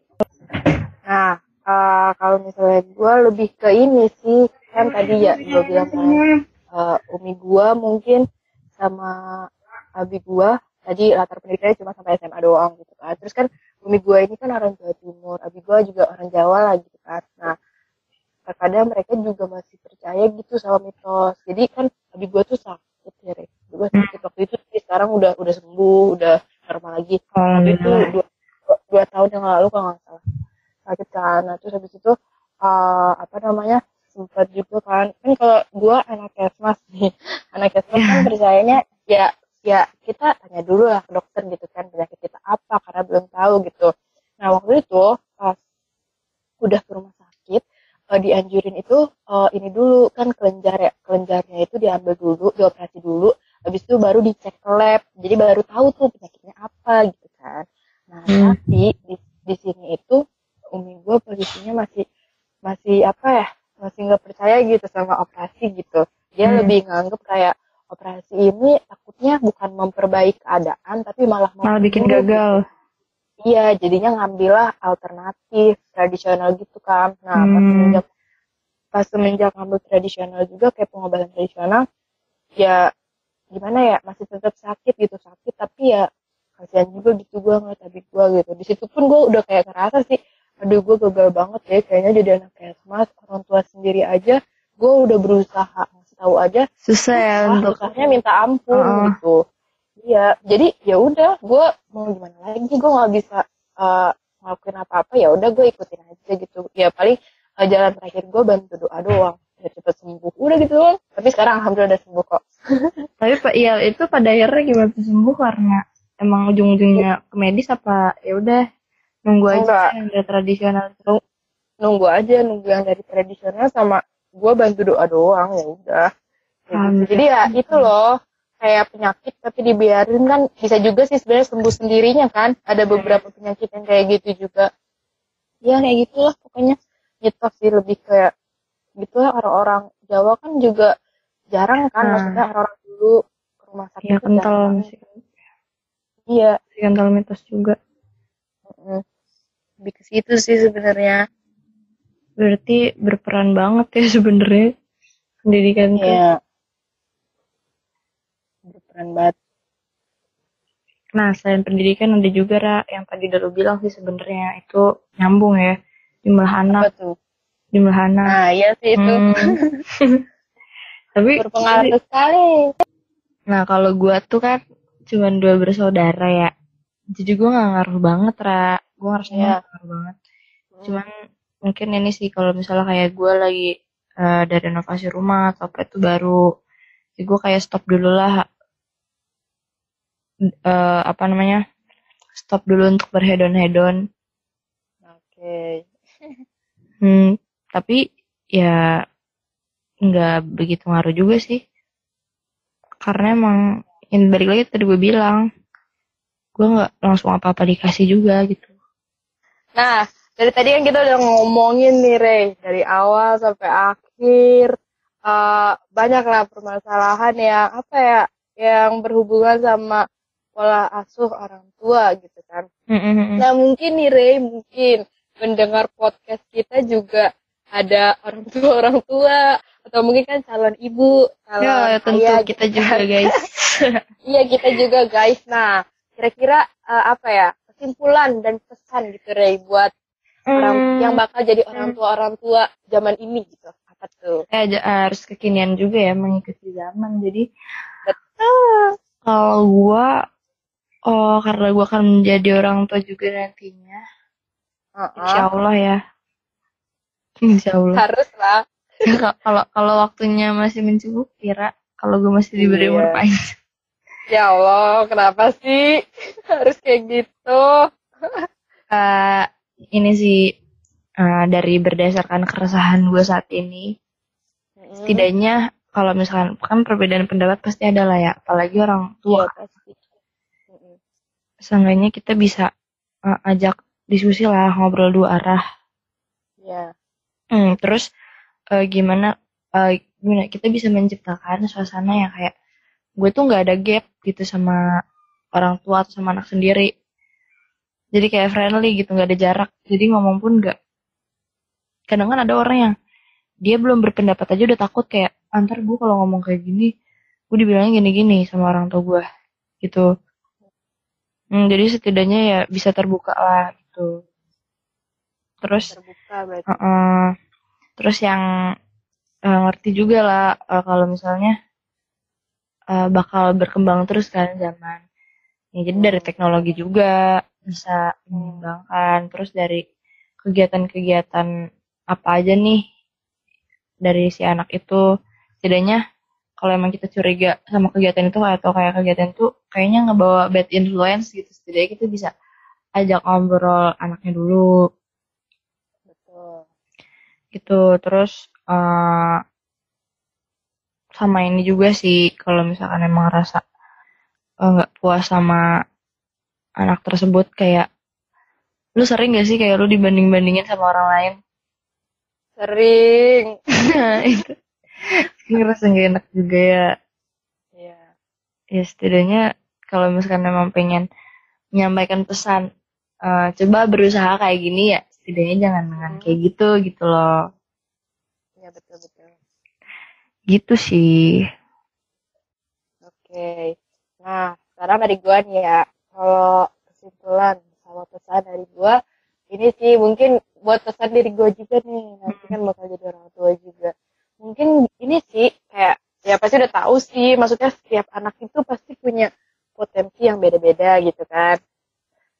Nah, eh, kalau misalnya gue lebih ke ini sih, kan tadi ya gue bilang eh, umi gue mungkin sama abi gue tadi latar pendidikannya cuma sampai SMA doang gitu kan. Terus kan umi gue ini kan orang Jawa Timur, abi gue juga orang Jawa lah gitu kan. Nah, terkadang mereka juga masih percaya gitu sama mitos. Jadi kan abi gue tuh sakit ya, Rek. Gue sakit waktu itu, tapi sekarang udah udah sembuh, udah normal lagi. Waktu itu Alhamdulillah. dua, dua, dua tahun yang lalu kalau nggak salah sakit kan nah, terus habis itu eh, apa namanya sempat juga kan kan kalau gua anak kesmas nih (laughs) anak kesmas kan percayanya ya ya kita tanya dulu lah ke dokter gitu kan penyakit kita apa karena belum tahu gitu nah waktu itu pas udah ke rumah sakit dianjurin itu eh, ini dulu kan kelenjar ya kelenjarnya itu diambil dulu dioperasi dulu habis itu baru dicek ke lab jadi baru tahu tuh penyakitnya apa gitu kan nah Hmm. tapi di, di sini itu umi gue posisinya masih masih apa ya masih nggak percaya gitu sama operasi gitu dia Hmm. lebih nganggep kayak operasi ini takutnya bukan memperbaiki keadaan tapi malah malah bikin memperburuk gagal Iya, jadinya ngambillah alternatif tradisional gitu kan. Nah, pas Hmm. Pas semenjak ngambil tradisional juga kayak pengobatan tradisional, ya gimana ya masih tetap sakit gitu sakit tapi ya kasihan juga gitu gue ngeliat adik gue gitu. Di situ pun gue udah kayak ngerasa sih, aduh gue gagal banget ya kayaknya jadi anak kesmas orang tua sendiri aja gue udah berusaha ngasih tahu aja susah ya susah, untuk susahnya minta ampun Heeh. gitu iya jadi ya udah gue mau gimana lagi gue nggak bisa eh, ngelakuin apa-apa ya udah gue ikutin aja gitu ya paling jalan terakhir gue bantu doa doang. Biar cepet sembuh. Udah gitu doang. Tapi sekarang alhamdulillah udah sembuh kok. (laughs) Tapi pak ya itu pada akhirnya gimana sembuh? Karena emang ujung-ujungnya ke medis apa ya udah nunggu aja Enggak. yang dari tradisional nunggu aja nunggu yang dari tradisional sama gue bantu doa doang ya udah. Gitu. jadi ya itu loh kayak penyakit tapi dibiarin kan bisa juga sih sebenarnya sembuh sendirinya kan. Ada beberapa penyakit yang kayak gitu juga. Ya kayak gitulah pokoknya mitos sih lebih kayak gitulah orang-orang Jawa kan juga jarang kan Hmm. maksudnya orang-orang dulu ke rumah sakit ya kental masih iya. Masih kental mitos juga. Lebih ke situ sih sebenarnya. Berarti berperan banget ya (laughs) sebenarnya pendidikan tuh. Iya. keren banget. Nah, selain pendidikan ada juga Ra, yang tadi udah lu bilang sih sebenarnya itu nyambung ya. Jumlah anak, tuh jumlah anak. nah iya sih itu Hmm. (laughs) Tapi berpengaruh sekali Nah, kalau gua tuh kan cuma dua bersaudara ya. Jadi gua nggak ngaruh banget, Ra. Gua ngerasanya Iya. nggak ngaruh banget. Cuman mungkin ini sih kalau misalnya kayak gua lagi eh, dari renovasi rumah atau apa itu baru, jadi gua kayak stop dulu lah. Eh, apa namanya? Stop dulu untuk berhedon-hedon. oke Hmm, tapi ya nggak begitu ngaruh juga sih. Karena emang yang balik lagi tadi gue bilang, gue nggak langsung apa-apa dikasih juga gitu. Nah, dari tadi kan kita udah ngomongin nih, Rey. Dari awal sampai akhir. eh banyak lah permasalahan yang, apa ya, yang berhubungan sama pola asuh orang tua gitu kan. Mm-mm. Nah, mungkin nih, Rey, mungkin mendengar podcast kita juga ada orang tua-orang tua. Atau mungkin kan calon ibu, calon Ya, tentu ayah kita gitu juga kan. guys. (laughs) Iya kita juga guys. Nah kira-kira eh, apa ya kesimpulan dan pesan gitu Ray buat orang Hmm, yang bakal jadi orang tua orang tua zaman ini gitu. Apa tuh? eh, harus kekinian juga ya mengikuti zaman. Jadi Betul. kalau gue, oh karena gue akan menjadi orang tua juga nantinya, insya Allah ya. Insya Allah. Harus lah. (laughs) Ka- kalau kalau waktunya masih mencukupi Ra, kalau gue masih diberi Iya. umur panjang Ya Allah, kenapa sih harus kayak gitu? (laughs) Eh, ini sih eh, dari berdasarkan keresahan gue saat ini setidaknya kalau misalkan kan perbedaan pendapat pasti ada lah ya apalagi orang tua pasti. Mm-mm. seenggaknya kita bisa eh, ajak diskusi lah ngobrol dua arah. Iya. Hmm, terus eh, gimana eh, gimana kita bisa menciptakan suasana yang kayak gue tuh nggak ada gap gitu sama orang tua atau sama anak sendiri. Jadi kayak friendly gitu nggak ada jarak. Jadi ngomong pun nggak. Kadang kan ada orang yang dia belum berpendapat aja udah takut kayak antar gue kalau ngomong kayak gini gue dibilangnya gini-gini sama orang tua gue gitu. Hmm, jadi setidaknya ya bisa terbuka lah gitu terus Terbuka berarti. Heeh. terus yang eh, ngerti juga lah eh, kalau misalnya eh, bakal berkembang terus kan zaman. Ya, jadi dari teknologi juga bisa mengembangkan. Terus dari kegiatan-kegiatan apa aja nih dari si anak itu, setidaknya kalau emang kita curiga sama kegiatan itu atau kayak kegiatan itu kayaknya ngebawa bad influence gitu, setidaknya kita bisa ajak ngobrol anaknya dulu Betul. gitu terus eh sama ini juga sih kalau misalkan emang rasa eh, nggak puas sama anak tersebut kayak lu sering gak sih kayak lu dibanding bandingin sama orang lain Sering. (laughs) itu ngerasa gak enak juga ya Iya. ya setidaknya kalau misalkan emang pengen menyampaikan pesan eh, coba berusaha kayak gini ya setidaknya jangan dengan kayak gitu gitu loh Iya betul betul. gitu sih Oke. Nah, sekarang dari gua nih ya, kalau kesimpulan sama pesan dari gua, ini sih mungkin buat pesan diri gua juga nih, nanti kan bakal jadi orang tua juga. Mungkin ini sih kayak ya pasti udah tahu sih, maksudnya setiap anak itu pasti punya potensi yang beda-beda gitu kan.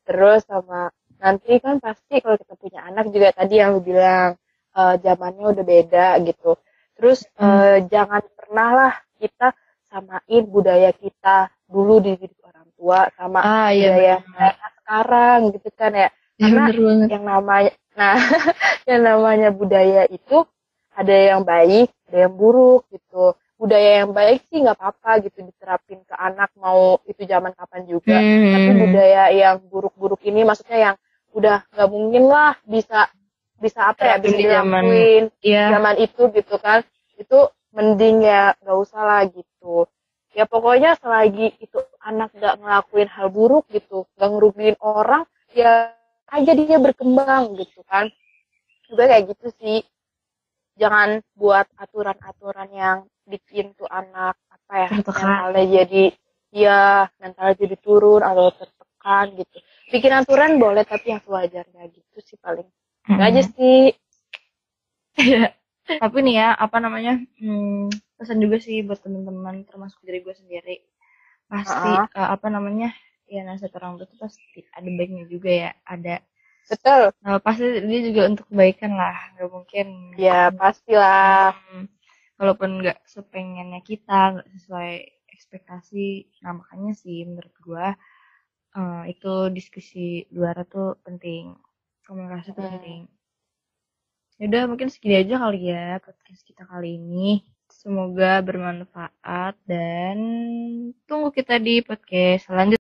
Terus sama nanti kan pasti kalau kita punya anak juga tadi yang lu bilang eh, zamannya udah beda gitu. Terus eh, jangan pernah lah kita samain budaya kita dulu di diri orang tua sama ah budaya iya benar. mereka sekarang gitu kan ya. Iya, Karena yang namanya nah (laughs) yang namanya budaya itu ada yang baik, ada yang buruk gitu. Budaya yang baik sih nggak apa-apa gitu diterapin ke anak mau itu zaman kapan juga. Tapi Hmm. budaya yang buruk-buruk ini maksudnya yang udah nggak mungkin lah bisa bisa apa ya bisa di zaman- dilakuin Iya. zaman itu gitu kan itu mending ya nggak usah lah gitu ya pokoknya selagi itu anak nggak ngelakuin hal buruk gitu nggak ngerugiin orang ya aja dia berkembang gitu kan juga kayak gitu sih jangan buat aturan-aturan yang bikin tuh anak apa ya Tertekan. mentalnya jadi dia mental jadi turun atau tertekan gitu. Bikin aturan boleh tapi yang sewajarnya gitu sih paling. Mm -hmm. aja sih. Iya. tapi nih ya apa namanya hmm, pesan juga sih buat teman-teman termasuk diri gue sendiri. Pasti uh -huh. uh, apa namanya ya nasihat orang tua itu pasti ada baiknya juga ya ada. Betul. Uh, pasti dia juga untuk kebaikan lah nggak mungkin. Ya pastilah. Hmm, walaupun nggak sepengennya kita nggak sesuai ekspektasi nah makanya sih menurut gue uh, itu diskusi luar tuh penting komunikasi itu hmm. penting Yaudah mungkin segini aja kali ya podcast kita kali ini. Semoga bermanfaat dan tunggu kita di podcast selanjutnya.